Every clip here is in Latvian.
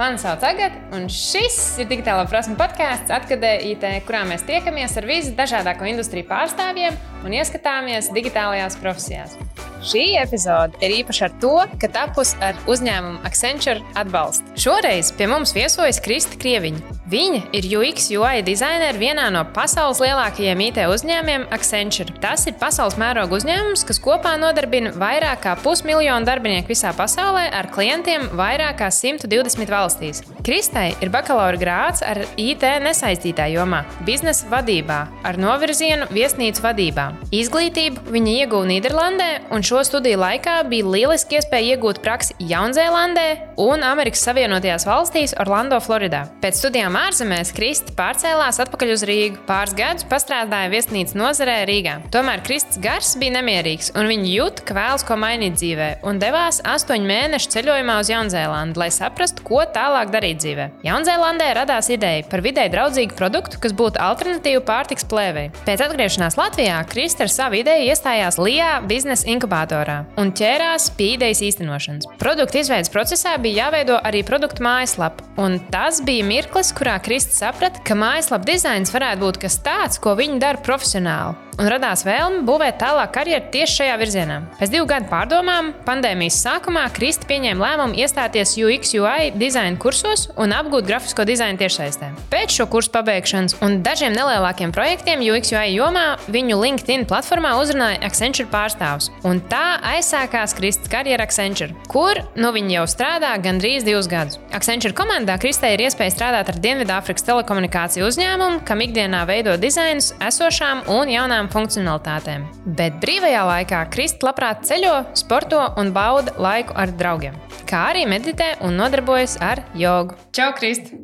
Mani sauc Agat, un šis ir digitālā prasme podkāsts, atkadē IT, kurā mēs tiekamies ar visdažādāko industriju pārstāvjiem un ieskatāmies digitālajās profesijās. Šī epizode ir īpaša ar to, ka tapus ar uzņēmumu Accenture atbalstu. Šoreiz pie mums viesojas Krista Krieviņa. Viņa ir UX UI dizainere vienā no pasaules lielākajiem IT uzņēmumiem Accenture. Tas ir pasaules mēroga uzņēmums, kas kopā nodarbina vairāk kā pusmiljonu darbinieku visā pasaulē ar klientiem vairāk kā 120 valstīs. Kristai ir bakalaura grāts ar IT nesaistītā jomā, biznesa vadībā, ar novirzienu viesnīcu vadībā. Izglītību viņa ieguva Nīderlandē, un šo studiju laikā bija lieliski iespēja iegūt praksi Jaunzēlandē un Amerikas Savienotajās valstīs Orlando, Floridā. Pēc studijām ārzemēs Krista pārcēlās atpakaļ uz Rīgu. Pāris gadus pastrādāja viesnīcas nozarē Rīgā. Tomēr Kristas gars bija nemierīgs, un viņa jūt, ka vēlas ko mainīt dzīvē, un devās astoņu mēnešu ceļojumā uz Jaunzēlandi, lai saprastu, ko tālāk darīt dzīvē. Jaunzēlandē radās ideja par vidē draudzīgu produktu, kas būtu alternatīva pārtiks plēvei. Pēc atgriešanās Latvijā Krista ar savu ideju iestājās Lijā biznesa inkubatorā un ķērās pie idejas īstenošanas. Produktu izveidas procesā bija jāveido arī produktu mājaslapa, un tas bija mirklis, kurā kurā Kristis saprata, ka mājaslapas dizains varētu būt kas tāds, ko viņi dara profesionāli un radās vēlme būvēt tālāk karjeru tieši šajā virzienā. Pēc divu gadu pārdomām, pandēmijas sākumā Krista pieņēma lēmumu iestāties UX UI dizaina kursos un apgūt grafisko dizainu tiešsaistē. Pēc šo kursu pabeigšanas un dažiem nelielākiem projektiem UX UI jomā viņu LinkedIn platformā uzrunāja Accenture pārstāvs. Un tā aizsākās Kristas karjera Accenture, kur nu viņa jau strādā gandrīz divus gadus. Accenture komandā Kristai ir iespēja strādāt ar Dienvidāfrikas telekomunikāciju uzņēmumu, kam ikdienā veido dizainus esošām un jaunām funkcionalitātēm. Bet brīvajā laikā Krista labprāt ceļo, sporto un bauda laiku ar draugiem, kā arī meditē un nodarbojas ar jogu. Čau, Krista!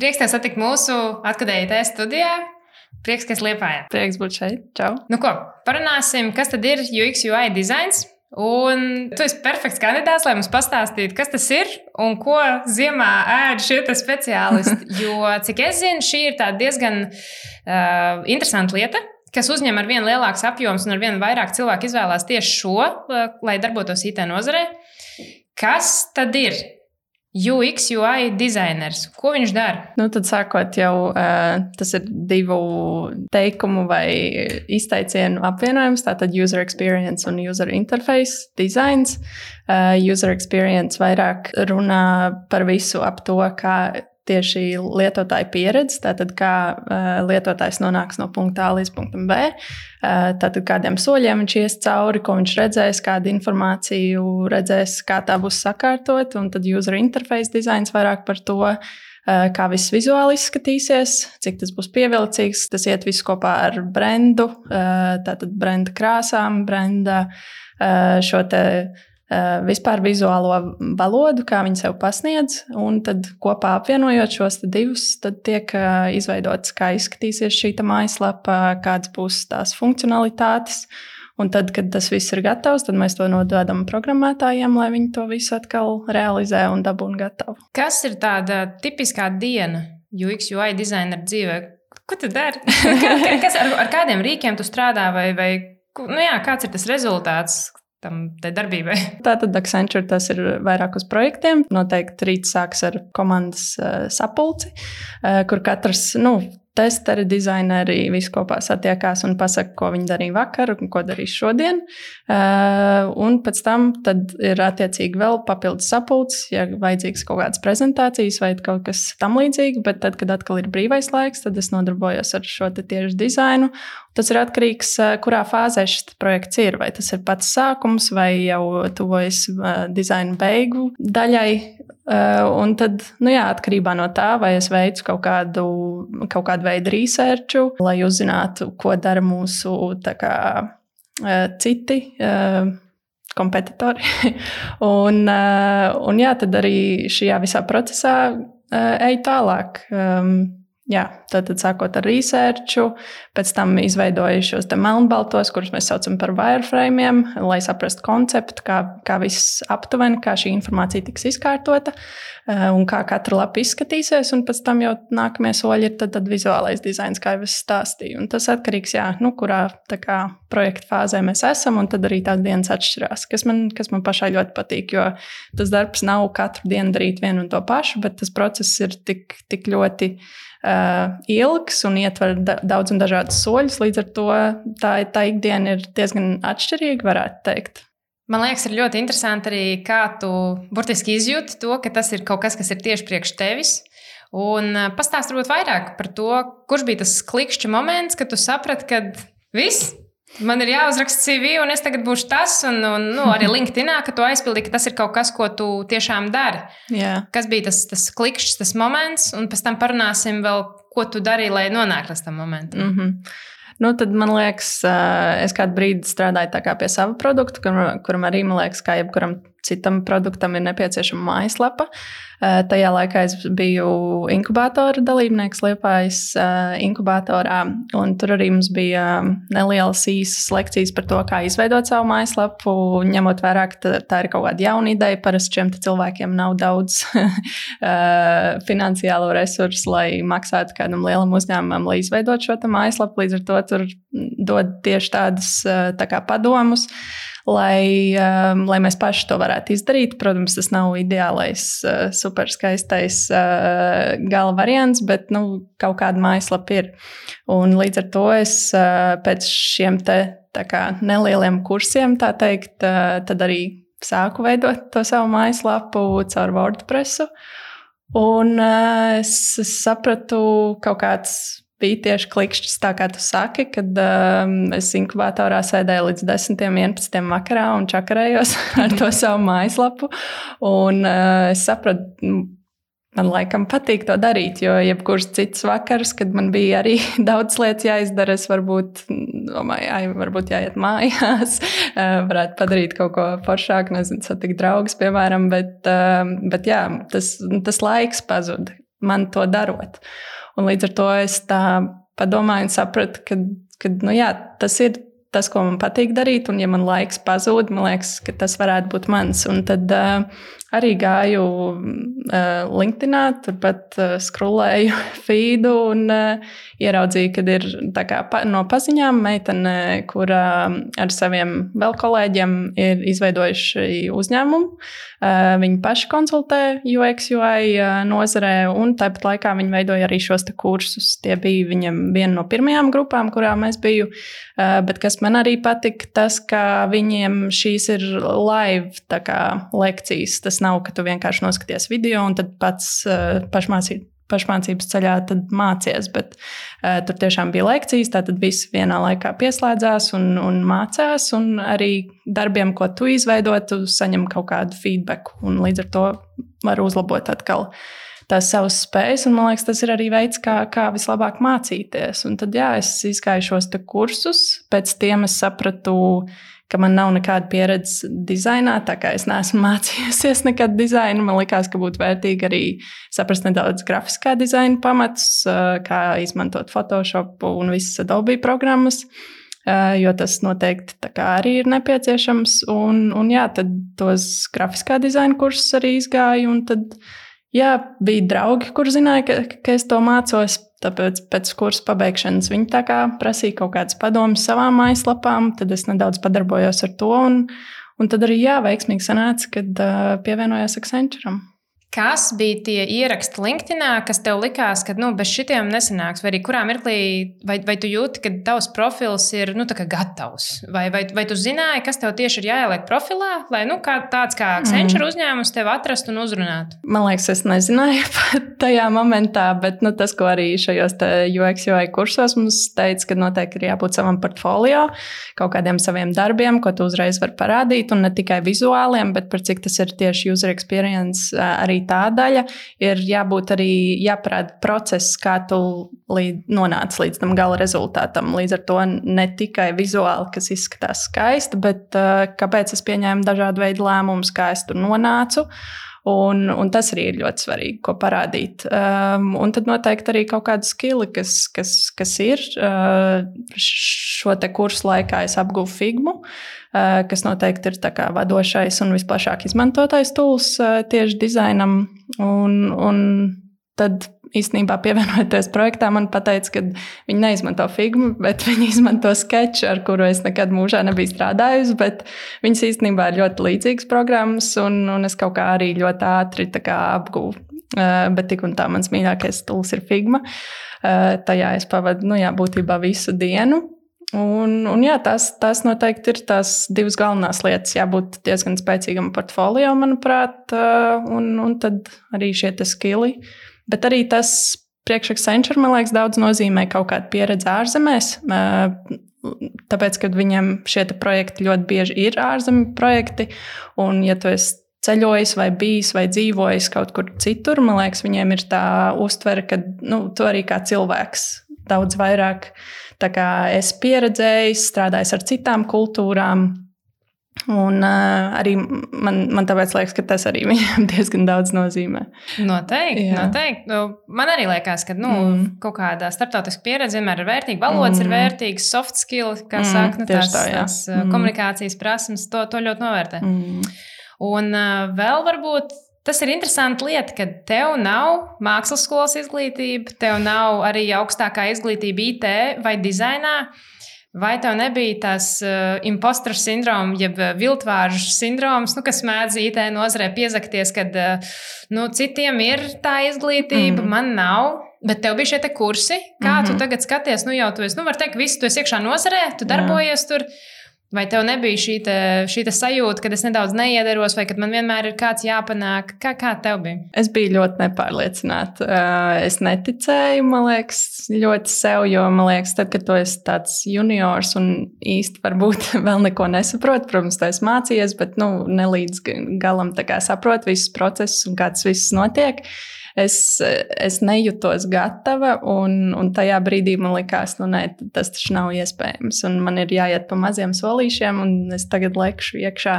Prieks tev satikt mūsu atkadējai studijā. Prieks, ka esi liepājā. Prieks būt šeit. Čau! Nu ko, parunāsim, kas tad ir UX UI dizains. Un tu esi perfekts kandidāts, lai mums pastāstītu, kas tas ir un ko ziemā ēd šie speciālisti. Jo, cik es zinu, šī ir diezgan uh, interesanta lieta kas uzņem ar vien lielāks apjoms un ar vien vairāk cilvēku izvēlās tieši šo, lai darbotos IT nozarē. Kas tad ir UX, UI dizainers. Ko viņš dara? Nu, tad sākot jau uh, tas ir divu teikumu vai izteicienu apvienojums. Tātad user experience un user interface designs. Uh, user experience vairāk runā par visu ap to, kā tieši lietotāja pieredze, tātad kā uh, lietotājs nonāks no punkta A līdz punktam B, uh, tātad kādiem soļiem viņš ies cauri, ko viņš redzēs, kādu informāciju redzēs, kā tā būs sakārtot, un tad user interface dizains vairāk par to. Uh, kā viss vizuāli izskatīsies, cik tas būs pievilcīgs. Tas iet viss kopā ar brendu, tātad brenda krāsām, brenda šo te vispār vizuālo valodu, kā viņi sev pasniedz, un tad kopā apvienojot šos divus, tad tiek eh, izveidots, kā izskatīsies šī mājaslapa, kādas būs tās funkcionalitātes. Un tad, kad tas viss ir gatavs, tad mēs to nododam programmētājiem, lai viņi to visu atkal realizē un dabūna gatavu. Kas ir tāda tipiskā diena UX, UI dizaineru dzīvē? Ko tu dari? Kas, ar, ar kādiem rīkiem tu strādā? Vai, vai, nu jā, kāds ir tas rezultāts? Tam darbībai. Tātad Accenture tas ir vairāk uz projektiem. Noteikti rīts sāks ar komandas uh, sapulci, uh, kur katrs nu, testeri, dizaineri visi kopā satiekās un pasaka, ko viņi darīja vakar un ko darīs šodien. Uh, un pēc tam ir attiecīgi vēl papildus sapulcs, ja vajadzīgs kaut kādas prezentācijas vai kaut kas tam līdzīgs. Bet tad, kad atkal ir brīvais laiks, tad es nodarbojos ar šo tieši dizainu. Tas ir atkarīgs uh, kurā fāzē šis projekts ir. Vai tas ir pats sākums, vai jau tuvojas uh, dizaina beigu daļai. Uh, un tad, nu jā, atkarībā no tā, vai es veicu kaut kādu, kaut kādu veidu researchu, lai uzzinātu, ko dara mūsu kā, uh, citi. Uh, kompetitori. un, un jā, tad arī šajā visā procesā uh, ej tālāk. Um, Jā, tātad sākot ar researchu, pēc tam izveidoju šos melnbaltos, kurus mēs saucam par wireframiem, lai saprastu konceptu, kā, kā viss aptuveni, kā šī informācija tiks izkārtota eh, un kā katra lapa izskatīsies. Un pēc tam jau nākamie soļi ir tad, tad vizuālais dizains, kā jau es stāstīju. Un tas atkarīgs no nu, kurā kā, projekta fāzē mēs esam, un tad arī tās dienas atšķirās, kas man, kas man pašai ļoti patīk. Jo tas darbs nav katru dienu darīt vienu un to pašu, bet tas process ir tik, tik ļoti uh, ilgs un ietver da daudz un dažādus soļus. Līdz ar to tā, tā ikdiena ir diezgan atšķirīga, varētu teikt. Man liekas, ir ļoti interesanti arī, kā tu burtiski izjūti to, ka tas ir kaut kas, kas ir tieši priekš tevis. Un pastāst varbūt vairāk par to, kurš bija tas klikšķa moments, kad tu saprati, ka viss, Man ir jāuzraksta CV, un es tagad būšu tas, un, un nu, arī LinkedIn, ka tu aizpildīji, ka tas ir kaut kas, ko tu tiešām dari. Yeah. Kas bija tas, tas klikšķis, tas moments, un pēc tam parunāsim vēl, ko tu darīji, lai nonāktu līdz tam momentam. Mm -hmm. Nu, tad man liekas, es kādu brīdi strādāju pie sava produkta, kuram, kuram arī man liekas, kā jebkuram citam produktam ir nepieciešama mājaslapa. Eh, tajā laikā es biju inkubatora dalībnieks Liepājas eh, inkubatorā, tur arī mums bija nelielas īsas lekcijas par to, kā izveidot savu mājaslapu, ņemot vērā, ka tā ir kaut kāda jauna ideja. Parasti šiem cilvēkiem nav daudz eh, finansiālo resursu, lai maksātu kādam lielam uzņēmumam, lai izveidotu šo mājaslapu. Līdz ar to tur dod tieši tādus tā kā padomus lai, um, lai mēs paši to varētu izdarīt. Protams, tas nav ideālais, uh, superskaistais uh, gala variants, bet nu, kaut kāda mājaslapa ir. Un līdz ar to es uh, pēc šiem te, kā, nelieliem kursiem, tā teikt, uh, tad arī sāku veidot to savu mājaslapu caur WordPress. Un uh, es sapratu, kaut kāds bija tieši klikšķis, tā kā tu saki, kad um, es inkubatorā sēdēju līdz 10, 11 vakarā un čakarējos ar to savu mājaslapu. Un uh, es sapratu, man laikam patīk to darīt, jo jebkurš cits vakars, kad man bija arī daudz lietas jāizdara, es varbūt domāju, ai, varbūt jāiet mājās, uh, varētu padarīt kaut ko foršāku, nezinu, satikt draugus, piemēram, bet, uh, bet jā, tas, tas laiks pazuda man to darot. Un līdz ar to es tā padomāju un sapratu, ka, ka nu jā, tas ir tas, ko man patīk darīt, un ja man laiks pazūd, man liekas, ka tas varētu būt mans. Un tad uh, arī gāju uh, LinkedIn, turpat uh, skrolēju feedu un uh, ieraudzīju, ka ir kā, pa, no paziņām meitene, kur uh, ar saviem vēl kolēģiem ir izveidojuši uzņēmumu. Uh, viņi paši konsultē UX, UI uh, nozarē, un tāpat laikā viņi veidoja arī šos kursus. Tie bija viņam viena no pirmajām grupām, kurām es biju. Uh, bet kas man arī patika, tas, ka viņiem šīs ir live kā, lekcijas. Tas Tas nav, ka tu vienkārši noskaties video un tad pats uh, pašmācīt. Pašmācības ceļā mācīties, bet uh, tur tiešām bija lekcijas. Tad viss vienā laikā pieslēdzās un, un mācās. Un arī darbiem, ko tu izveido, tu saņem kaut kādu feedback. Līdz ar to var uzlabot atkal tās savas spējas. Un, man liekas, tas ir arī veids, kā, kā vislabāk mācīties. Un tad, jā, es izgāju šos kursus, pēc tiem es sapratu, ka man nav nekāda pieredze dizainā, tā kā es neesmu mācījusies nekad dizainu. Man liekas, ka būtu vērtīgi arī saprast nedaudz grafiskā dizaina pamatus, kā izmantot Photoshop un visas Adobe programmas. Jo tas noteikti arī ir nepieciešams. Un, un jā, tad tos grafiskā dizaina kursus arī izgāju. Jā, bija draugi, kur zināja, ka, ka es to mācos Tāpēc pēc kursa pabeigšanas viņi tā kā prasīja kaut kādas padomas savām mājaslapām, tad es nedaudz padarbojos ar to. Un, un tad arī jā, veiksmīgi sanāca, kad uh, pievienojos Accenturam. Kas bija tie ieraksti LinkedIn, kas tev likās, ka nu, bez šitiem nesanāks? Vai arī kurā mirklī, vai, vai tu jūti, ka tavs profils ir nu, gatavs? Vai, vai, vai tu zināji, kas tev tieši ir jāieliek profilā, lai nu, kā, tāds kā Accenture mm. uzņēmums tevi atrastu un uzrunātu? Man liekas, es nezināju pat tajā momentā, bet nu, tas, ko arī šajos UX, UI kursos mums teica, ka noteikti ir jābūt savam portfolio, kaut kādiem saviem darbiem, ko tu uzreiz vari parādīt, un ne tikai vizuāliem, bet par cik tas ir tieši user experience arī arī tā daļa, ir jābūt arī jāparāda process, kā tu līdz, nonāc līdz tam gala rezultātam. Līdz ar to ne tikai vizuāli, kas izskatās skaisti, bet uh, kāpēc es pieņēmu dažādu veidu lēmumus, kā es tur nonācu. Un, un tas arī ir ļoti svarīgi, ko parādīt. Um, un tad noteikti arī kaut kāda skili, kas, kas, kas ir. Uh, šo kursu laikā es apguvu Figmu, uh, kas noteikti ir vadošais un visplašāk izmantotais tools uh, tieši dizainam. Un, un tad īstenībā pievienojoties projektām, man teica, ka viņi neizmanto figmu, bet viņi izmanto sketču, ar kuru es nekad mūžā nebiju strādājusi. Viņas īstenībā ir ļoti līdzīgas programmas, un, un es kaut kā arī ļoti ātri apgūvu. Uh, bet tik un tā mans mīļākais stūlis ir figma. Uh, tajā es pavadu nu, jā, būtībā visu dienu. Un, un jā, tās, tās noteikti ir tās divas galvenās lietas. Jābūt diezgan spēcīgam portfolio, manuprāt, uh, un, un tad arī šie skili. Uh, Bet arī tas priekš Accenture, man liekas, daudz nozīmē kaut kādu pieredzi ārzemēs. Tāpēc, kad viņiem šie projekti ļoti bieži ir ārzemju projekti, un ja tu esi ceļojis, vai bijis, vai dzīvojis kaut kur citur, man liekas, viņiem ir tā uztvere, ka nu, tu arī kā cilvēks daudz vairāk esi pieredzējis, strādājis ar citām kultūrām, Un uh, arī man, man tāpēc liekas, ka tas arī viņam diezgan daudz nozīmē. Noteikti. Jā. noteikti. Nu, man arī liekas, ka nu, mm. kaut kāda starptautiska pieredze vienmēr ir vērtīga. Valodas mm. ir vērtīgas, soft skills, kā mm. saka, nu, tās, tā, tās mm. komunikācijas prasmes, to, to ļoti novērtē. Mm. Un uh, vēl varbūt. Tas ir interesanti lieta, ka tev nav mākslas skolas izglītība, tev nav arī augstākā izglītība IT vai dizainā. Uh, Vai tev nebija tas uh, impostora sindroms, jeb uh, viltvāržu sindroms, nu, kas mēdz IT nozarē piezakties, kad uh, nu, citiem ir tā izglītība, mm. man nav. Bet tev bija šie kursi, kā mm -hmm. tu mhm. tagad skaties, nu jau tu esi, nu, var teikt, visu tu esi iekšā nozarē, tu darbojies Jā. tur. Vai tev nebija šī, te, šī te sajūta, ka es nedaudz neiederos, vai ka man vienmēr ir kāds jāpanāk? Kā, kā tev bija? Es biju ļoti nepārliecināta. Es neticēju, man liekas, ļoti sev, jo man liekas, tad, kad tu esi tāds juniors un īsti varbūt vēl neko nesaproti, protams, tu esi mācījies, bet nu, ne līdz galam saproti visus procesus un kā tas viss notiek es, es nejūtos gatava, un, un tajā brīdī man likās, nu, nē, tas taču nav iespējams. Un man ir jāiet pa maziem solīšiem, un es tagad lekšu iekšā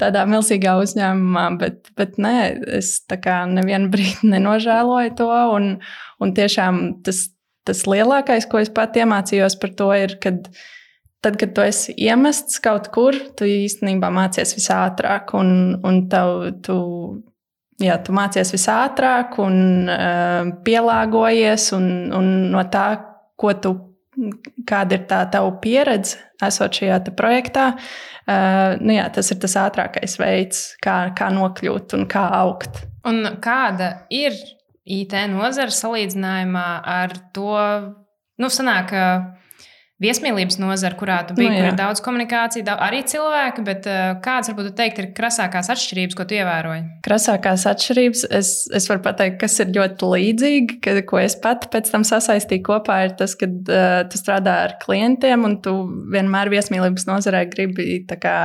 tādā milzīgā uzņēmumā, bet, bet nē, es tā kā nevienu brīdi nenožēloju to. Un, un tiešām tas, tas lielākais, ko es pat iemācījos par to, ir, kad tad, kad tu esi iemests kaut kur, tu īstenībā mācies visātrāk, un, un tev, tu jā, tu mācies visātrāk un uh, pielāgojies, un, un no tā, ko tu, kāda ir tā tava pieredze, esot šajā projektā, uh, nu jā, tas ir tas ātrākais veids, kā, kā nokļūt un kā augt. Un kāda ir IT nozara salīdzinājumā ar to, nu, sanāk, viesmīlības nozara, kurā tu biji, nu, jā. kur ir daudz komunikācija, daudz, arī cilvēki, bet uh, kādas, varbūt, teikt, ir krasākās atšķirības, ko tu ievēroji? Krasākās atšķirības, es, es varu pateikt, kas ir ļoti līdzīgi, ka, ko es pat pēc tam sasaistīju kopā, ir tas, ka uh, tu strādā ar klientiem un tu vienmēr viesmīlības nozarē gribi kā,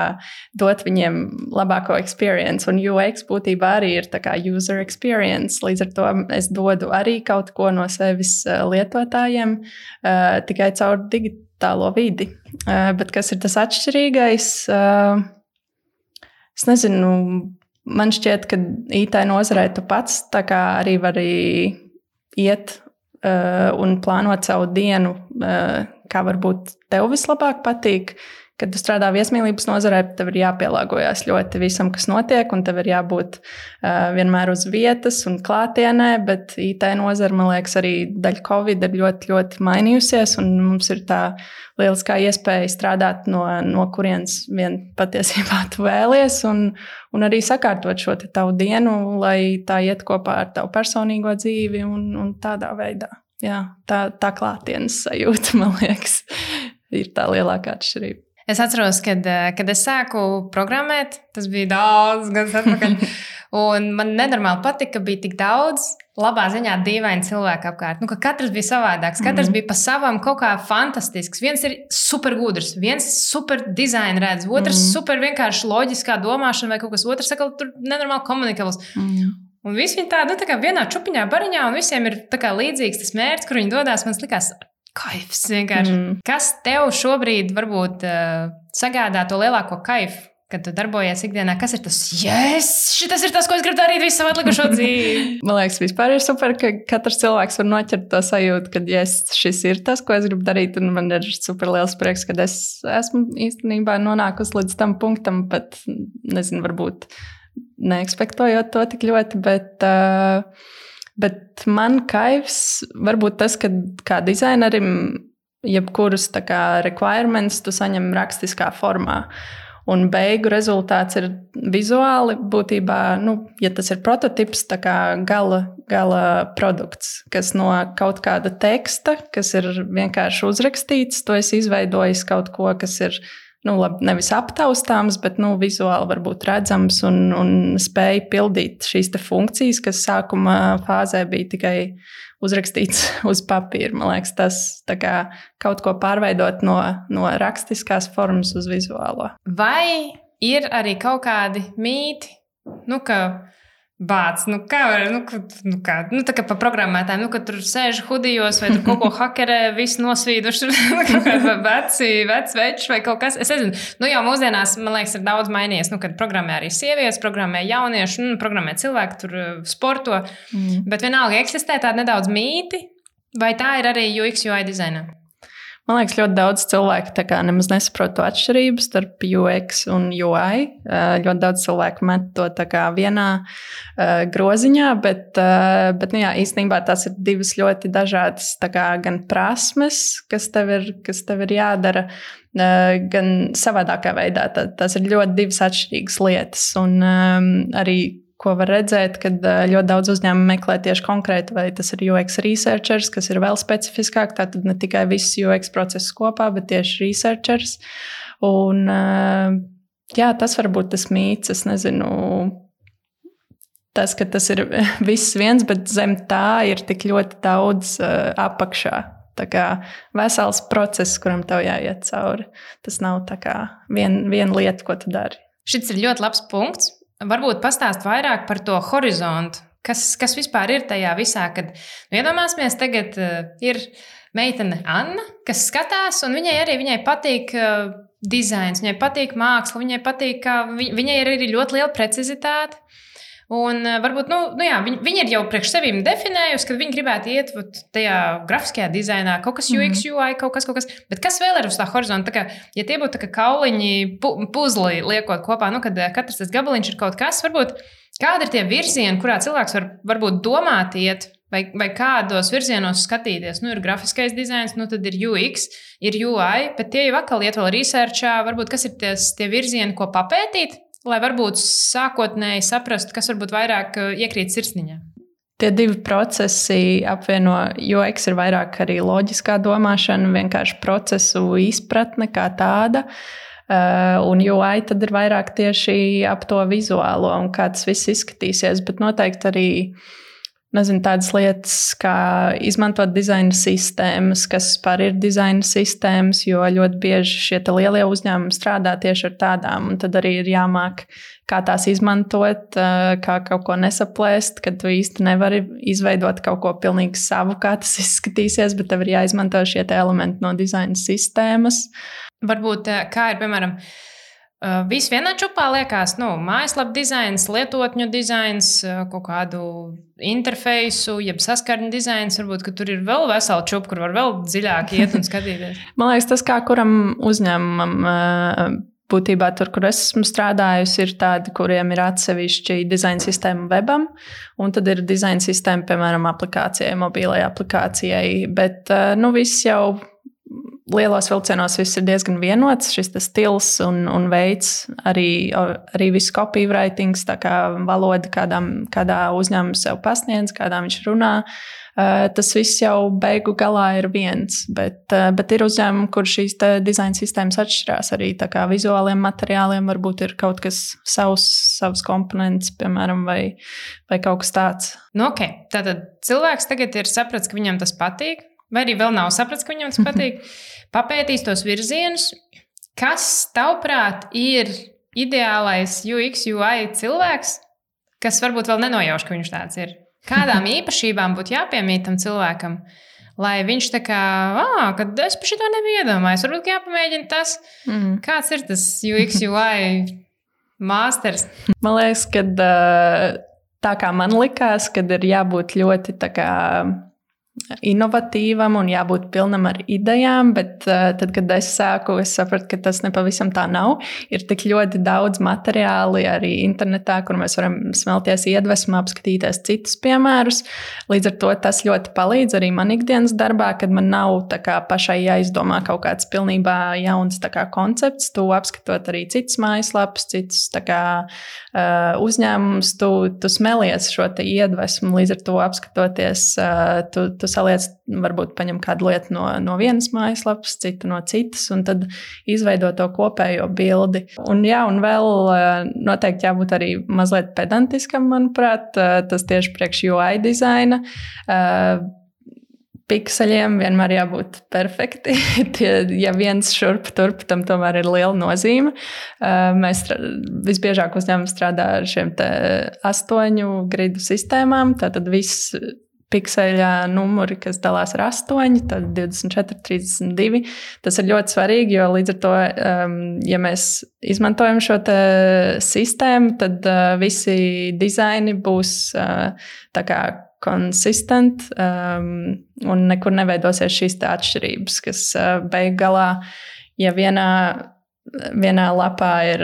dot viņiem labāko experience, un UX būtībā arī ir kā, user experience. Līdz ar to es dodu arī kaut ko no sevis lietotājiem uh, tikai caur digitālu tālo vidi. Uh, bet kas ir tas atšķirīgais? Uh, es nezinu, man šķiet, ka IT nozarē tu pats arī vari iet uh, un plānot savu dienu, kā varbūt tev vislabāk patīk. Kad tu strādā viesmīlības nozarē, tev ir jāpielāgojas ļoti visam, kas notiek, un tev ir jābūt uh, vienmēr uz vietas un klātienē. Bet IT nozara, man liekas, arī daļa Covid ir ļoti, ļoti mainījusies, un mums ir tā lieliskā iespēja strādāt no, no kurienes vien patiesībā tu vēlies, un, un arī sakārtot šo tavu dienu, lai tā iet kopā ar tavu personīgo dzīvi un, un tādā veidā. Jā, tā, tā klātienes sajūta, man liekas, ir tā lielākā atšķirība. Es atceros, kad, eh, kad es sāku programmēt, tas bija daudz gadus atpakaļ. un man nenormāli patika, ka bija tik daudz labā ziņā dīvaini cilvēki apkārt. Nu, ka katrs bija savādāks, katrs mm -hmm. bija pa savam kaut kā fantastisks. Viens ir super gudrs, viens super dizaina redz, otrs mm -hmm. super vienkārši loģiskā domāšana vai kaut kas otrs, saka, tur nenormāli komunikabls. Mm -hmm. Un visi viņi tādi nu, tā vienā čupiņā, bariņā, un visiem ir līdzīgs tas mērķis, kur viņi dodas. Man liekas, kaifs vienkārši. Mm. Kas tev šobrīd varbūt uh, sagādā to lielāko kaifu? kad tu darbojies ikdienā, kas ir tas, yes, šis ir tas, ko es gribu darīt visu savu atlikušo dzīvi. Man liekas, vispār ir super, ka katrs cilvēks var noķert to sajūtu, ka yes, šis ir tas, ko es gribu darīt. Un man ir super liels prieks, ka es esmu īstenībā nonākusi līdz tam punktam, pat nezinu, varbūt neekspektējot to tik ļoti. Bet, uh, bet man kaivs varbūt tas, ka kā dizainerim jebkurus requirements tu saņem rakstiskā formā. Un beigu rezultāts ir vizuāli, būtībā, nu, ja tas ir prototyps, tā kā gala, gala produkts, kas no kaut kāda teksta, kas ir vienkārši uzrakstīts, to es izveidojis kaut ko, kas ir nu, labi, nevis aptaustāms, bet nu, vizuāli varbūt redzams un, un spēja pildīt šīs funkcijas, kas sākuma fāzē bija tikai uzrakstīts uz papīra. Man liekas, tas kā, kaut ko pārveidot no, no rakstiskās formas uz vizuālo. Vai ir arī kaut kādi mīti, nu, ka Bāc, nu kā var, nu, nu kā, nu tā kā pa programmētājiem, nu, kad tur sēž hudijos vai tur kaut ko hakerē, viss nosvīduši, kaut kādi veci, veci veči vai kaut kas. Es nezinu, nu jau mūsdienās, man liekas, ir daudz mainījies, nu, kad programmē arī sievietes, programmē jaunieši, nu, programmē cilvēki, tur uh, sporto, mm. bet vienalga eksistē tādi nedaudz mīti, vai tā ir arī UX UI dizainā? Man liekas, ļoti daudz cilvēku nemaz nesaprot to atšķirību starp UX un UI. Ļoti daudz cilvēku met to vienā groziņā, bet, bet nu jā, īstenībā tās ir divas ļoti dažādas kā, gan prasmes, kas tev ir, kas tev ir jādara, gan savādākā veidā. Tas ir ļoti divas atšķirīgas lietas. Un arī ko var redzēt, kad ļoti daudz uzņēmumu meklē tieši konkrēti, vai tas ir UX researchers, kas ir vēl specifiskāk. Tātad ne tikai viss UX process kopā, bet tieši researchers. Un, jā, tas var būt tas mīts, es nezinu. Tas, ka tas ir viss viens, bet zem tā ir tik ļoti daudz uh, apakšā. Tā kā vesels process, kuram tev jāiet cauri. Tas nav viena vien lieta, ko tu dari. Šis ir ļoti labs punkts. Varbūt pastāst vairāk par to horizontu. Kas, kas vispār ir tajā visā, kad nu, iedomāsimies, tagad uh, ir meitene Anna, kas skatās, un viņai arī viņai patīk uh, dizains, viņai patīk māksla, viņai patīk, ka vi, viņai ir arī ļoti liela precizitāte. Un uh, varbūt nu, nu jā, viņi, viņi ir jau priekš sevis definējusi, ka viņi gribētu iet vat, tajā grafiskajā dizainā, kaut kas UX, mm. UI, kaut kas, kaut kas. Bet kas vēl ir uz tā horizonta? Tā kā, ja tie būtu kauliņi, pu, puzli liekot kopā, nu, kad uh, katrs tas gabaliņš ir kaut kas, varbūt kādi ir tie virzieni, kurā cilvēks var varbūt domāt, iet. Vai, vai kādos virzienos skatīties? Nu, ir grafiskais dizains, nu, tad ir UX, ir UI, bet tie jau atkal iet vēl researchā. Varbūt kas ir ties, tie virzieni, ko papētīt, lai varbūt sākotnēji saprastu, kas varbūt vairāk uh, iekrīt sirsniņā? Tie divi procesi apvieno, jo X ir vairāk arī loģiskā domāšana, vienkārši procesu izpratne kā tāda. Uh, un UI tad ir vairāk tieši ap to vizuālo un kā tas viss izskatīsies. Bet noteikti arī uh, nezinu, tādas lietas, kā izmantot dizaina sistēmas, kas vispār ir dizaina sistēmas, jo ļoti bieži šie lielie uzņēmumi strādā tieši ar tādām, un tad arī ir jāmāk, kā tās izmantot, kā kaut ko nesaplēst, kad tu īsti nevari izveidot kaut ko pilnīgi savu, kā tas izskatīsies, bet tev ir jāizmanto šie elementi no dizaina sistēmas. Varbūt kā ir, piemēram, Viss vienā čupā liekas, nu, mājaslapā dizains, lietotņu dizains, kaut kādu interfeisu, jeb saskarņu dizains. Varbūt tur ir vēl vesela čupa, kur var vēl dziļāk iet un skatīties. Man liekas, tas kā kuram uzņēmumam. Būtībā tur, kur es esmu strādājusi, ir tādi, kuriem ir atsevišķi dizaina sistēma webam, un tad ir dizaina sistēma, piemēram, aplikācijai, mobilai aplikācijai. Bet nu, viss jau lielos vilcienos viss ir diezgan vienots. Šis stils un, un veids, arī, arī viss copywriting, tā kā valoda, kādām, kādā uzņēmumā sev pasniedz, kādā viņš runā. Uh, tas viss jau beigu galā ir viens, bet, uh, bet ir uzņēmumi, kur šīs dizaina sistēmas atšķirās. Arī vizuāliem materiāliem varbūt ir kaut kas savs, savs komponents, piemēram, vai, vai kaut kas tāds. Nu, okay. Tātad cilvēks tagad ir sapratis, ka viņam tas patīk, vai arī vēl nav sapratis, ka viņam tas patīk papētīs tos virzienus, kas, tavuprāt, ir ideālais UX, UI cilvēks, kas varbūt vēl nenojauš, ka viņš tāds ir. Kādām īpašībām būtu jāpiemīt tam cilvēkam, lai viņš tā kā, ah, kad es par šo nebiju iedomājies, varbūt jāpamēģina tas, mm. kāds ir tas UX, UI Māsters. Man liekas, ka tā kā man likās, kad ir jābūt ļoti tā kā inovatīvam un jābūt pilnam ar idejām, bet uh, tad, kad es sāku, es sapratu, ka tas nepavisam tā nav. Ir tik ļoti daudz materiālu arī internetā, kur mēs varam smelties iedvesmu, apskatīties citus piemērus. Līdz ar to tas ļoti palīdz arī man ikdienas darbā, kad man nav kā, pašai jāizdomā kaut kāds pilnībā jauns kā, koncepts. Tu apskatot arī citas mājaslapas, citus kā, uh, uzņēmumus, tu, tu smelies šo iedvesmu. Līdz ar to apskatoties, uh, tu, tu saliec, varbūt paņem kādu lietu no, no vienas mājaslapas, citu no citas, un tad izveido to kopējo bildi. Un, jā, un vēl eh, noteikti jābūt arī mazliet pedantiskam, manuprāt, eh, tas tieši priekš UI dizaina eh, pikseļiem vienmēr jābūt perfekti. Ja viens šurp turp, tam tomēr ir liela nozīme. Mēs visbiežāk uzņēmumi strādā ar šiem astoņu gridu sistēmām. Tātad viss pikseļa numuri, kas dalās ar 8, tad 24, 32. Tas ir ļoti svarīgi, jo līdz ar to, um, ja mēs izmantojam šo sistēmu, tad uh, visi dizaini būs uh, tā kā konsistent um, un nekur neveidosies šīs atšķirības, kas uh, beig galā, ja vienā vienā lapā ir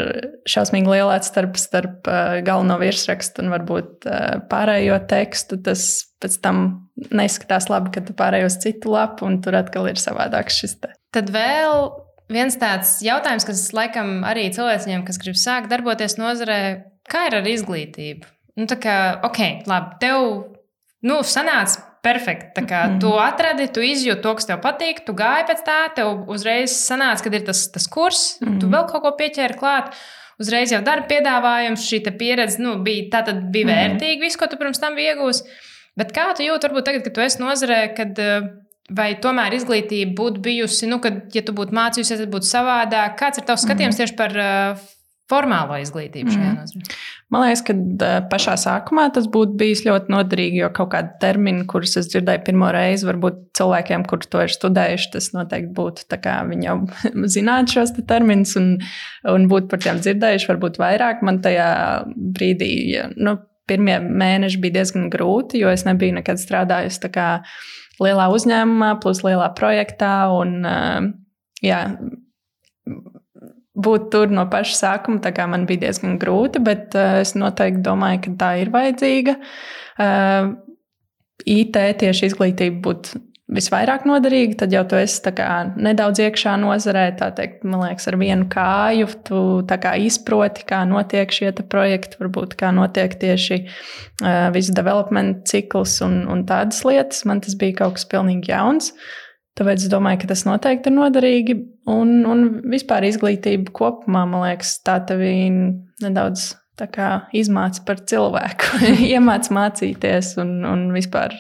šausmīgi liela atšķirība starp uh, galveno virsrakstu un varbūt uh, pārējo tekstu. Tas pēc tam neizskatās labi, kad tu pārēj uz citu lapu, un tur atkal ir savādāk šis. Te. Tad vēl viens tāds jautājums, kas laikam arī cilvēkiem, kas grib sākt darboties nozarē, kā ir ar izglītību? Nu, tā kā, ok, labi, tev nu, sanāca perfekti. Tā kā mm -hmm. tu atradi, tu izjūti to, kas tev patīk, tu gāji pēc tā, tev uzreiz sanāca, kad ir tas, tas kurs, mm -hmm. tu mhm. vēl kaut ko pieķēri klāt. Uzreiz jau darba piedāvājums, šī pieredze nu, bija, bija mm -hmm. vērtīga, viss, ko tu pirms tam iegūmis. Bet kā tu jūti, varbūt tagad, kad tu esi nozarē, kad eh, vai tomēr izglītība būtu bijusi, nu, kad, ja tu būtu mācījusies, tad būtu savādāk? Kāds ir tavs skatījums mm -hmm. tieši par uh, formālo izglītību šajā mm. nozarē? Man liekas, ka pašā sākumā tas būtu bijis ļoti noderīgi, jo kaut kādi termini, kurus es dzirdēju pirmo reizi, varbūt cilvēkiem, kuriem to ir studējuši, tas noteikti būtu tā kā viņi jau zinātu šos te terminus un, un būtu par tiem dzirdējuši, varbūt vairāk. Man tajā brīdī, nu, pirmie mēneši bija diezgan grūti, jo es nebiju nekad strādājusi lielā uzņēmumā, plus lielā projektā. Un, jā, būt tur no paša sākuma man bija diezgan grūti, bet uh, es noteikti domāju, ka tā ir vajadzīga. Eh, IT tieši izglītība būtu visvairāk noderīga, tad jau tu esi kā, nedaudz iekšā nozarē, tā teikt, man liekas, ar vienu kāju. Tu kā, izproti, kā notiek šie projekti, varbūt kā notiek tieši uh, viss development cikls un, un tādas lietas. Man tas bija kaut kas pilnīgi jauns. Tāpēc es domāju, ka tas noteikti ir noderīgi. Un, un vispār izglītība kopumā, man liekas, tā tevi nedaudz izmāca par cilvēku, iemāca mācīties un, un vispār,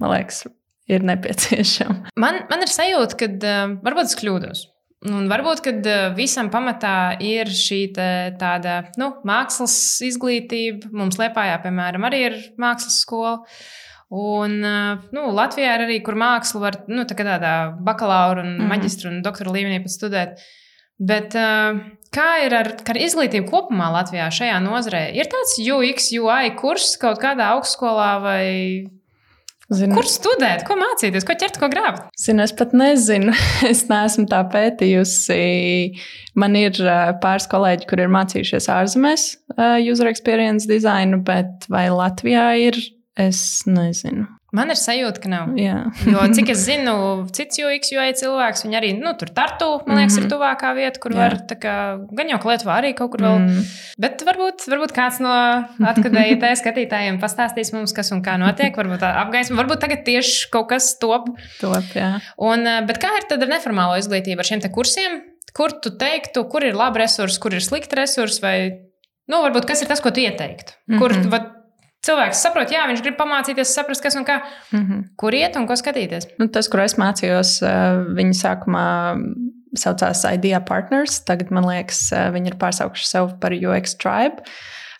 man liekas, ir nepieciešama. Man, man ir sajūta, ka uh, varbūt es kļūdos. Un varbūt, kad uh, visam pamatā ir šī tāda nu, mākslas izglītība, mums Lietpājā, piemēram, arī ir mākslas skola. Un nu, Latvijā ir arī, kur mākslu var nu, tā tādā bakalaura, un mm. maģistra un doktora līmenī pat studēt. Bet kā ir ar, ar izglītību kopumā Latvijā šajā nozarē? Ir tāds UX, UI kurs kaut kādā augstskolā vai Zinu. Kur studēt, ko mācīties, ko ķert, ko grābt? Zinu, es pat nezinu. Es neesmu tā pētījusi. Man ir pāris kolēģi, kur ir mācījušies ārzemēs user experience dizainu, bet vai Latvijā ir Es nezinu. Man ir sajūta, ka nav. Jā. jo, cik es zinu, cits UX, UI cilvēks, viņi arī nu, tur tartu, man liekas, mm -hmm. ir mhm. tuvākā vieta, kur Jā. var, kā, gan jau Lietuvā arī kaut kur vēl. Mm -hmm. Bet varbūt, varbūt kāds no atkadēji tā skatītājiem pastāstīs mums, kas un kā notiek. Varbūt apgaisma, varbūt tagad tieši kaut kas top. Top, jā. Un, bet kā ir tad ar neformālo izglītību, ar šiem te kursiem? Kur tu teiktu, kur ir labi resursi, kur ir slikti resursi, vai, nu, varbūt kas ir tas, ko tu ieteiktu? Kur, mm -hmm. vat, cilvēks saprot, jā, viņš grib pamācīties, saprast, kas un kā. Mm -hmm. Kur iet un ko skatīties? Nu, tas, kur es mācījos, eh, viņi sākumā saucās Idea Partners. Tagad man liekas, eh, viņi ir pārsaukuši sevi par UX Tribe.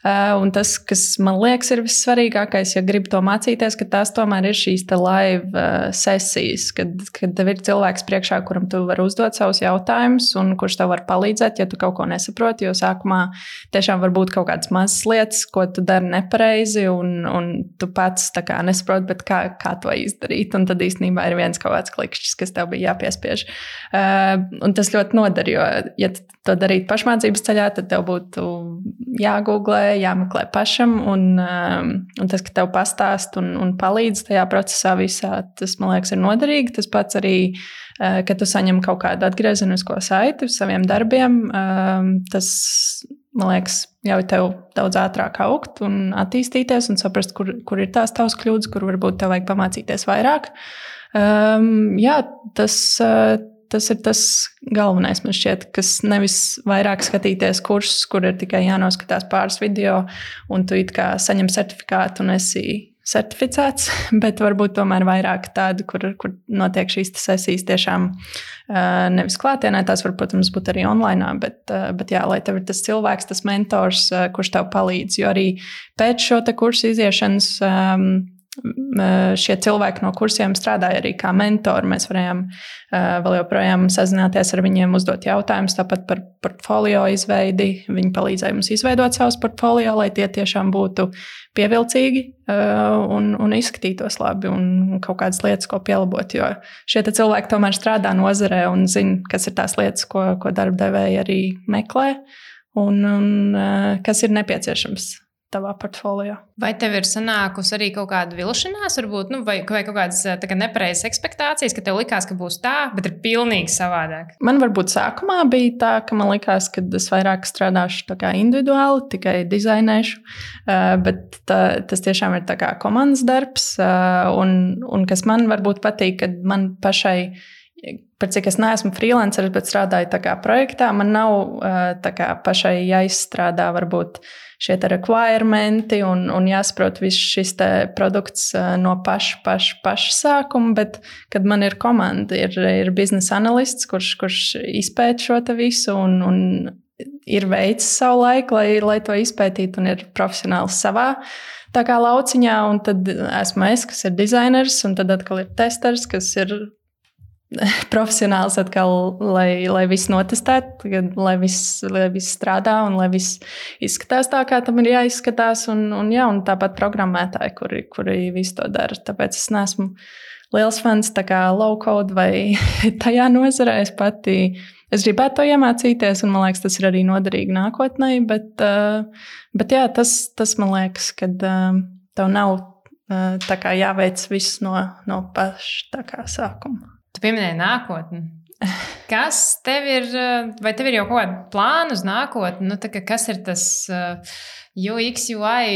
Un tas, kas man liekas, ir vissvarīgākais, ja gribi to mācīties, ka tās tomēr ir šīs live sesijas, kad, kad tev ir cilvēks priekšā, kuram tu vari uzdot savus jautājumus, un kurš tev var palīdzēt, ja tu kaut ko nesaproti. Jo sākumā tiešām var būt kaut kādas mazas lietas, ko tu dari nepareizi, un, un tu pats nesaproti, kā, kā to izdarīt. Un tad īstenībā ir viens kaut kāds klikšķis, kas tev bija jāpiespiež. Un tas ļoti noder, jo, ja to darītu pašmācības ceļā, tad tev būtu jāgooglē, jāmeklē pašam. Un, um, un tas, ka tev pastāst un, un palīdz tajā procesā visā, tas man liekas, ir noderīgi. Tas pats arī, uh, kad tu saņem kaut kādu atgriezenisko saiti uz saviem darbiem, um, tas man liekas, ļauj tev daudz ātrāk augt un attīstīties un saprast, kur, kur ir tās tavas kļūdas, kur varbūt tev vajag pamācīties vairāk. Um, jā, tas. Uh, tas ir tas galvenais, man šķiet, kas nevis vairāk skatīties kursus, kur ir tikai jānoskatās pāris video, un tu it kā saņem certifikātu un esi certificēts, bet varbūt tomēr vairāk tādu, kur, kur notiek šīs sesijas tiešām nevis klātienē, tās var, protams, būt arī online, bet, bet jā, lai tev ir tas cilvēks, tas mentors, kurš tev palīdz. Jo arī pēc šo kursu iziešanas šie cilvēki no kursiem strādāja arī kā mentori. Mēs varējām vēl joprojām sazināties ar viņiem, uzdot jautājumus, tāpat par portfolio izveidi. Viņi palīdzēja mums izveidot savus portfolio, lai tie tiešām būtu pievilcīgi un, un izskatītos labi un kaut kādas lietas, ko pielabot. Jo šie cilvēki tomēr strādā nozarē un zina, kas ir tās lietas, ko, ko darba devēji arī meklē un, un kas ir nepieciešams tavā portfolio. Vai tev ir sanākusi arī kaut kāda vilšanās, varbūt, nu, vai, vai kaut kādas kā, nepareizas expectācijas, ka tev likās, ka būs tā, bet ir pilnīgi savādāk? Man varbūt sākumā bija tā, ka man likās, ka es vairāk strādāšu individuāli, tikai dizainēšu, bet tā, tas tiešām ir komandas darbs, un, un kas man varbūt patīk, kad man pašai par cik es neesmu freelanceris, bet strādāju tā kā projektā, man nav tā kā pašai jāizstrādā varbūt šie requirementi un, un jāsaprot viss šis produkts no paša, paša, paša sākuma, bet kad man ir komanda, ir, ir biznesa analists, kurš, kurš izpēta šo visu un, un ir veicis savu laiku, lai, lai to izpētītu, un ir profesionāls savā tā kā lauciņā, un tad esmu es, kas ir dizainers, un tad atkal ir testers, kas ir profesionāls atkal, lai, lai viss notestētu, lai viss, lai viss strādā un lai viss izskatās tā, kā tam ir jāizskatās. Un, un, jā, un tāpat programmētāji, kuri, kuri visu to dara. Tāpēc es neesmu liels fans low code vai tajā nozarē. Es pati es gribētu to iemācīties, un man liekas, tas ir arī noderīgi nākotnē. Bet, uh, bet jā, tas, tas man liekas, ka uh, tev nav uh, jāveic viss no, no paša sākuma. Tu pieminēji nākotni. Kas tev ir, vai tev ir jau kaut kāda plāna uz nākotni? Nu, kā, kas ir tas? Uh, UX, UI,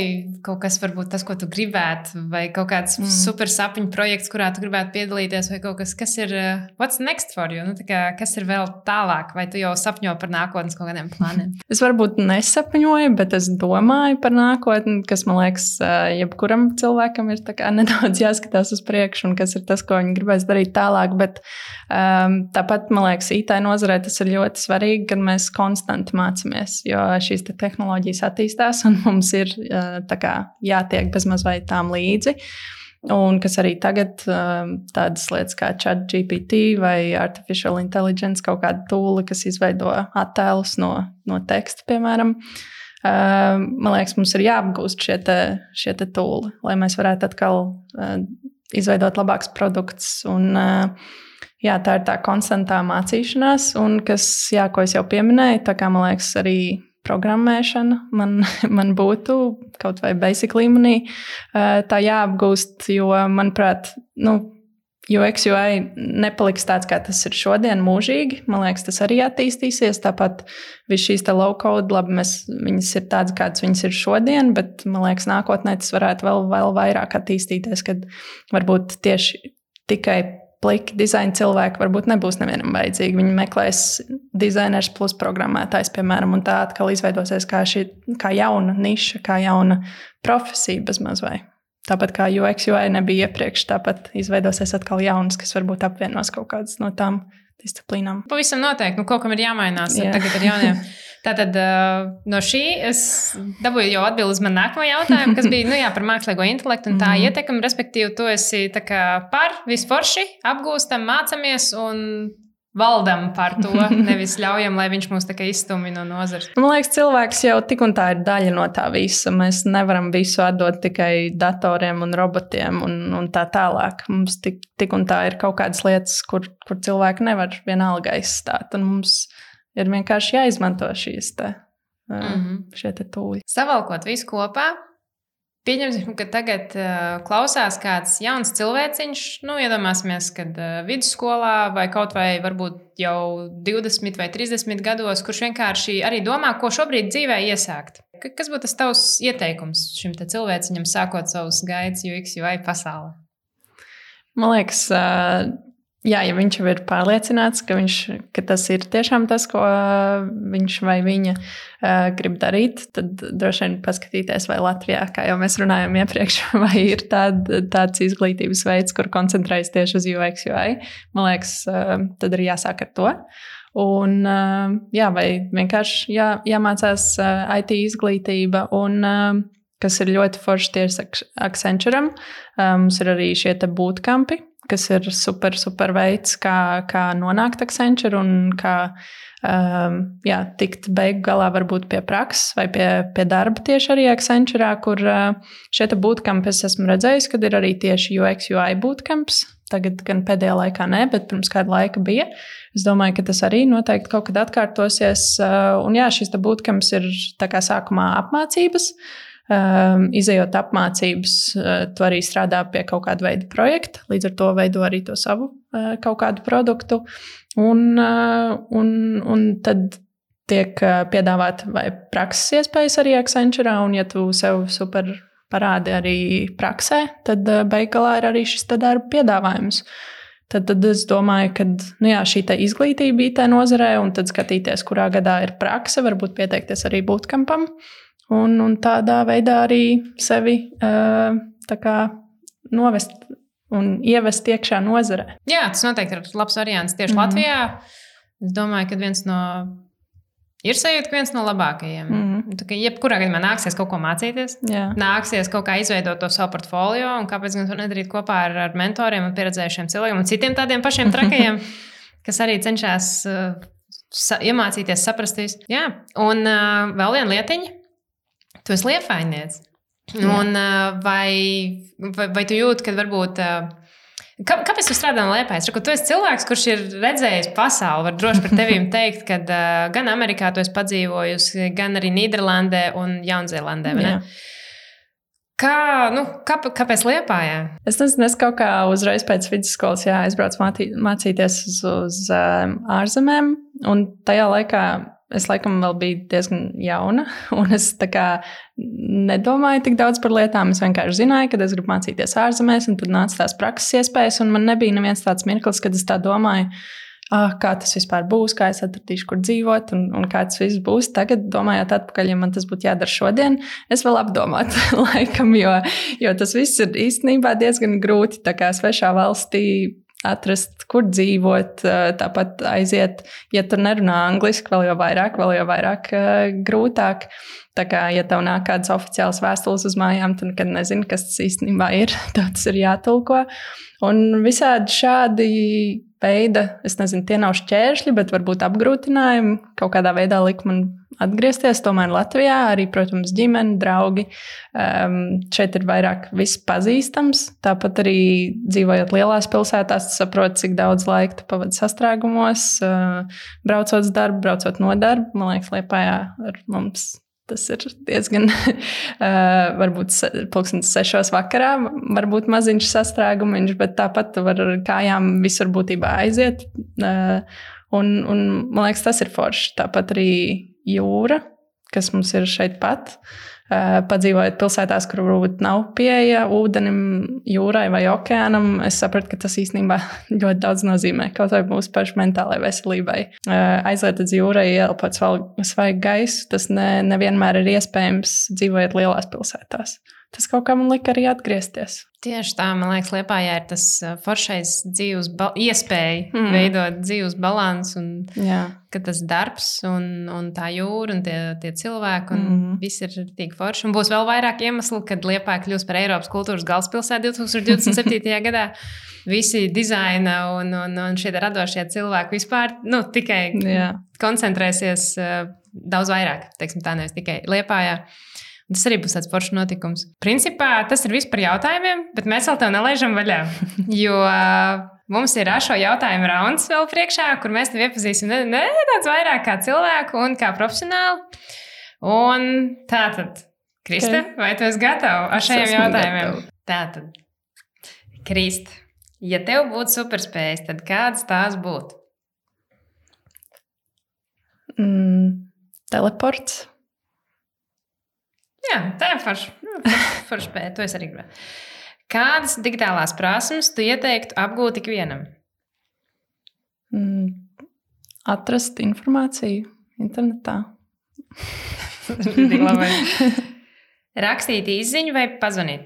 kaut kas varbūt tas, ko tu gribētu, vai kaut kāds mm. super sapņu projekts, kurā tu gribētu piedalīties, vai kaut kas, kas ir, uh, what's next for you? Nu, kā, kas ir vēl tālāk, vai tu jau sapņo par nākotnes kaut kādiem plāniem? Es varbūt nesapņoju, bet es domāju par nākotni, kas man liekas, uh, jebkuram cilvēkam ir nedaudz jāskatās uz priekšu, un kas ir tas, ko viņi gribēs darīt tālāk. Bet um, tāpat, man liekas, IT nozarē tas ir ļoti svarīgi, kad mēs konstanti mācāmies, jo šīs te tehnoloģijas attīstās un mums ir kā, jātiek bezmaz vai tām līdzi. Un kas arī tagad tādas lietas kā ChatGPT vai Artificial Intelligence, kaut kāda tūle, kas izveido attēlus no, no teksta, piemēram. Man liekas, mums ir jāapgūst šie, te, šie te tūli, lai mēs varētu atkal izveidot labākus produktus. Un, jā, tā ir tā konstantā mācīšanās, un kas, jā, ko es jau pieminēju, tā kā man liekas, arī programmēšana man, man būtu kaut vai basic līmenī tā jāapgūst, jo, manuprāt, nu, UX, UI nepaliks tāds, kā tas ir šodien, mūžīgi. Man liekas, tas arī attīstīsies. Tāpat viss šīs low code, labi, mēs, viņas ir tādas, kādas viņas ir šodien, bet man liekas, nākotnē tas varētu vēl, vēl vairāk attīstīties, kad varbūt tieši tikai pliki dizaina cilvēki varbūt nebūs nevienam vajadzīgi. Viņi meklēs dizainers plus programmētājs, piemēram, un tā atkal izveidosies kā, šī, kā jauna niša, kā jauna profesija bezmaz vai. Tāpat kā UX, UI nebija iepriekš, tāpat izveidosies atkal jauns, kas varbūt apvienos kaut kādas no tām disciplīnām. Pavisam noteikti, nu, kaut kam ir jāmainās Jā. tagad ar jauniem. Tātad uh, no šī es dabūju jau atbildi uz manu nākamo jautājumu, kas bija nu, jā, par mākslīgo intelektu un tā Mhm. ietekmi. Respektīvi, tu esi par visforši, apgūstam, mācāmies un valdam par to. Nevis ļaujam, lai viņš mūs tā kā izstumj no nozares. Man liekas, cilvēks jau tik un tā ir daļa no tā visa. Mēs nevaram visu atdot tikai datoriem un robotiem un, un tā tālāk. Mums tik, tik un tā ir kaut kādas lietas, kur, kur cilvēki nevar vienalga aizstāt. Un mums ir vienkārši jāizmanto šīs te, mm. -hmm. šie te tūļi. Savalkot visu kopā. Pieņemsim, ka tagad uh, klausās kāds jauns cilvēciņš. Nu, iedomāsimies, ka uh, vidusskolā vai kaut vai varbūt jau 20 vai 30 gados, kurš vienkārši arī domā, ko šobrīd dzīvē iesākt. Ka- Kas būtu tas tavs ieteikums šim cilvēciņam, sākot savus gaidas UX, UI pasaulē? Man liekas, ā, jā, ja viņš jau ir pārliecināts, ka, viņš, ka tas ir tiešām tas, ko viņš vai viņa ā, grib darīt, tad droši vien paskatīties, vai Latvijā, kā jau mēs runājām iepriekš, vai ir tād, tāds izglītības veids, kur koncentrējas tieši uz UX, UI. Man liekas, ā, tad ir jāsāk ar to. Un, ā, jā, vai vienkārši jā, jāmācās ā, IT izglītība, un ā, kas ir ļoti forši tieši Accenturam. Ā, Mums ir arī šie bootcampi, kas ir super, super veids, kā, kā nonākt Accenture un kā um, jā, tikt beigu galā varbūt pie prakses vai pie, pie darba tieši arī Accenture, kur uh, šie te bootcampi es esmu redzējis, kad ir arī tieši UX, UI bootcamps. Tagad gan pēdējā laikā nē, bet pirms kāda laika bija. Es domāju, ka tas arī noteikti kaut kad atkārtosies. Uh, Un jā, šis bootcamps ir tā kā sākumā apmācības. Um, izejot apmācības, uh, tu arī strādā pie kaut kāda veida projekta, līdz ar to veido arī to savu uh, kaut kādu produktu. Un, uh, un, un tad tiek uh, piedāvāta vai prakses iespējas arī Accenture, un ja tu sev super parādi arī praksē, tad uh, beigās ir arī šis darba piedāvājums. Tad, tad es domāju, ka nu jā, šī izglītība IT nozarē, un tad skatīties, kurā gadā ir prakse, varbūt pieteikties arī bootcampam. Un, un tādā veidā arī sevi uh, kā, novest un ievest iekšā nozarē. Jā, tas noteikti ir labs variants tieši mm. -hmm. Latvijā. Es domāju, ka viens no. Ir sajūta, ka viens no labākajiem. Mm. -hmm. Tā kā jebkurā gadījumā nāksies kaut ko mācīties, Jā. nāksies kaut kā izveidot to savu portfolio, un kāpēc gan to nedarīt kopā ar, ar mentoriem un pieredzējušiem cilvēkiem un citiem tādiem pašiem trakajiem, kas arī cenšas uh, sa iemācīties, saprast visu. Jā, un uh, vēl viena lietiņa. Tu esi liefainieks. Un, uh, vai, vai, vai tu jūti, ka varbūt. Uh, Kā, kāpēc tu strādā no? Reku, Tu esi cilvēks, kurš ir redzējis pasauli. Var droši par tevi teikt, ka uh, gan Amerikā tu esi padzīvojusi, gan arī Nīderlandē un Jaunzēlandē. Kā, nu, kā, kāpēc Liepājā? Es nezinu, es kaut kā uzreiz pēc vidusskolas jā, aizbraucu mācīties uz, uz um, ārzemēm. Un tajā laikā es laikam vēl biju diezgan jauna. Un es kā nedomāju tik daudz par lietām. Es vienkārši zināju, ka es gribu mācīties ārzemēs, un tad nāca tās prakses iespējas. Un man nebija neviens tāds mirklis, kad es tā domāju. Ah, kā tas vispār būs, kā es atradīšu, kur dzīvot, un, un kā tas viss būs. Tagad, domājot atpakaļ, ja man tas būtu jādara šodien, es vēl apdomātu, laikam, jo, jo tas viss ir īstenībā diezgan grūti. Tā kā svešā valstī atrast, kur dzīvot, tāpat aiziet, ja tu nerunā angliski, vēl jau vairāk, vēl jau vairāk grūtāk. Tā kā, ja tev nāk kādas oficiālas vēstules uz mājām, tad nekad nezini, kas tas īstenībā ir. Tev tas ir jātulko. Un visādi šādi veidi, es nezinu, tie nav šķēršļi, bet varbūt apgrūtinājumi kaut kādā veidā lika man atgriezties. Tomēr Latvijā arī, protams, ģimene, draugi. Um, šeit ir vairāk pazīstams. Tāpat arī dzīvojot lielās pilsētās, tu saproti, cik daudz laika pavadi sastrēgumos, uh, braucot uz darbu, braucot no darba. Man liekas, Liepājā ar mums Tas ir diezgan, uh, varbūt pulkstenis sešos vakarā, varbūt maziņš sastrēgumiņš, bet tāpat tu vari ar kājām visur būtībā aiziet. Uh, un, un man liekas, tas ir forši. Tāpat arī jūra, kas mums ir šeit pat. Uh, padzīvojot pilsētās, kur varbūt nav pieeja ūdenim, jūrai vai okeānam, es sapratu, ka tas īstenībā ļoti daudz nozīmē. Kaut vai mūsu pašu mentālajai veselībai. Uh, aiziet uz jūrai, ielpot svaigu gaisu, tas ne, nevienmēr ir iespējams dzīvojot lielās pilsētās. Tas kaut kā man lika arī atgriezties. Tieši tā, man liekas, Lietpājā ir tas uh, foršais dzīves iespēja mm. Veidot dzīves balansu, un Jā, ka tas darbs, un, un tā jūra, un tie, tie cilvēki, un mm. Viss ir tik forši. Un būs vēl vairāk iemeslu, kad Lietpājā kļūs par Eiropas kultūras galvaspilsētu 2027. gadā. Visi dizaina un, un, un šie radošie cilvēki vispār nu, tikai jā. koncentrēsies uh, daudz vairāk, teiksim, tā nevis tikai Lietpājā. Un Tas arī būs tāds foršs notikums. Principā tas ir viss par jautājumiem, bet mēs vēl tev nelaižam vaļā. Jo uh, mums ir šo jautājumu rauns vēl priekšā, kur mēs tevi iepazīsim ne- nedaudz vairāk kā cilvēku un kā profesionāli. Un tā tad, Krista, Ok. vai tu esi gatava ar šiem jautājumiem? gatava. Tā tad, Krista, ja tev būtu superspējas, tad kādas tās būtu? Mm, teleports. Jā, tā ir forša. Forša spēja, to es arī gribēju. Kādas digitālās prasmes tu ieteiktu apgūt ikvienam? Mm, atrast informāciju internetā. Rakstīt īsiņu vai pazvanīt?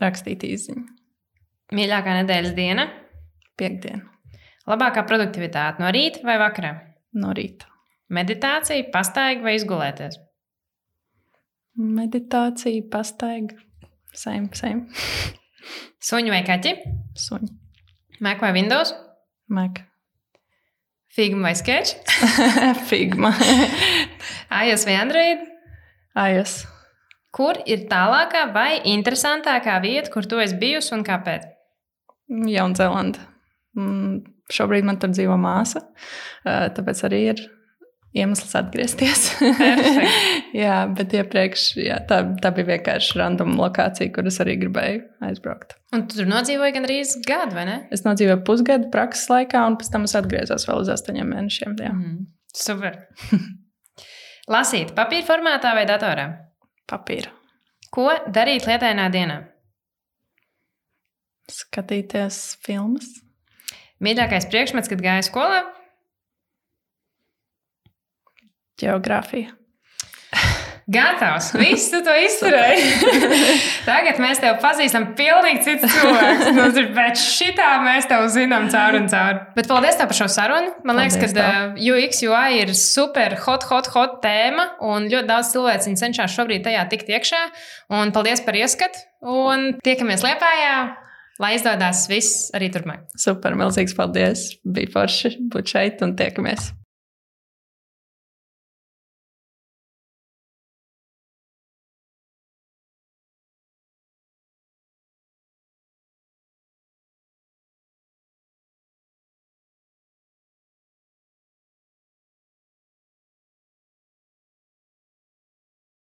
Rakstīt īsiņu. Mīļākā nedēļas diena, Piektdiena labākā produktivitāte no rīta vai vakarā, no rīta. meditācija, pastaiga vai izgulēties. Meditācija, pastaiga, sēm, sēm, Suņi vai kaķi, suņi, Mac vai Windows, mek, Figma vai Sketch, figma, iOS vai Android. ajas, Kur ir tālākā vai interesantākā vieta, kur tu esi bijusi un kāpēc? Jaunzēlanda. Mm, šobrīd man tur dzīvo māsa, tāpēc arī ir iemesls atgriezties. Jā, bet iepriekš jā, tā, tā bija vienkārši random lokācija, kuras arī gribēju aizbraukt. Un tu tur nodzīvoji gandrīz gadu, vai ne? Es nodzīvoju pusgadu prakses laikā, un pēc tam es atgriezos vēl uz astoņiem mēnešiem. Jā. Mm. Super. Lasīt papīra formātā vai datorā? Papīra. Ko darīt lietainā dienā? Skatīties filmas. Mīļākais priekšmets, kad gāja skolā? Geogrāfija. Gatavs! Viss tu to izturēji. Tagad mēs tevi pazīstam, pilnīgi cits cilvēks. Nu, bet šitā mēs tevi zinām cauri un cauri. Bet paldies tev par šo sarunu. Man liekas, ka tev. uh, UX UI ir super hot, hot, hot tēma. Un ļoti daudz cilvēku cenšas šobrīd tajā tikt iekšā. Un paldies par ieskatu. Un tiekamies Liepājā. Lai izdodas viss arī turpmāk. Super, milzīgs paldies. Bija forši būt šeit un tiekamies.